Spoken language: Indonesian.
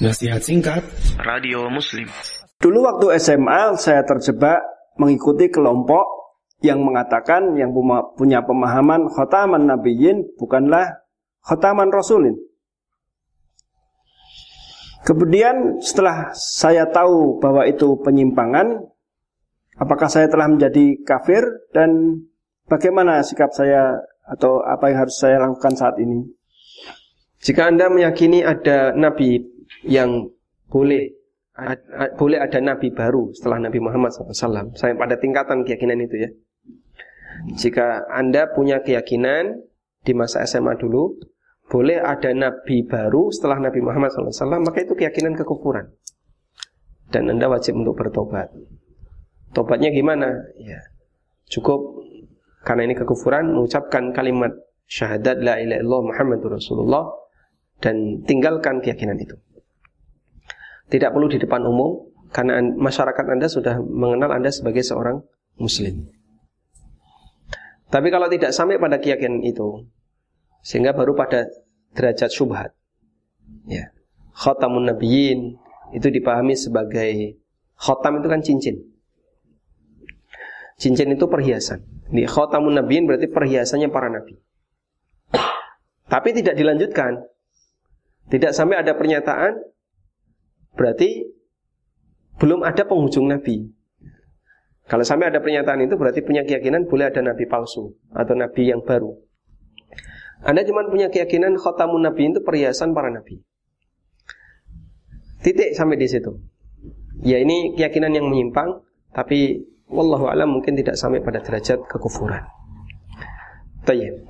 Nasihat singkat Radio Muslim Dulu waktu SMA saya terjebak mengikuti kelompok yang mengatakan yang punya pemahaman khotaman nabiyyin bukanlah khotaman rasulin. Kemudian setelah saya tahu bahwa itu penyimpangan, apakah saya telah menjadi kafir dan bagaimana sikap saya atau apa yang harus saya lakukan saat ini? Jika Anda meyakini ada nabi yang boleh boleh ada nabi baru setelah Nabi Muhammad SAW. Saya pada tingkatan keyakinan itu ya. Jika Anda punya keyakinan di masa SMA dulu, boleh ada nabi baru setelah Nabi Muhammad SAW, maka itu keyakinan kekufuran. Dan Anda wajib untuk bertobat. Tobatnya gimana? Ya, cukup karena ini kekufuran mengucapkan kalimat syahadat la ilaha illallah Muhammadur Rasulullah dan tinggalkan keyakinan itu. Tidak perlu di depan umum karena masyarakat Anda sudah mengenal Anda sebagai seorang muslim. Tapi kalau tidak sampai pada keyakinan itu sehingga baru pada derajat syubhat. Ya. Khatamun nabiyyin itu dipahami sebagai khatam itu kan cincin. Cincin itu perhiasan. Di khatamun nabiyyin berarti perhiasannya para nabi. Tapi tidak dilanjutkan. Tidak sampai ada pernyataan berarti belum ada penghujung nabi. Kalau sampai ada pernyataan itu berarti punya keyakinan boleh ada nabi palsu atau nabi yang baru. Anda cuma punya keyakinan khotamun nabi itu perhiasan para nabi. Titik sampai di situ. Ya ini keyakinan yang menyimpang, tapi wallahu alam mungkin tidak sampai pada derajat kekufuran. Tayyib.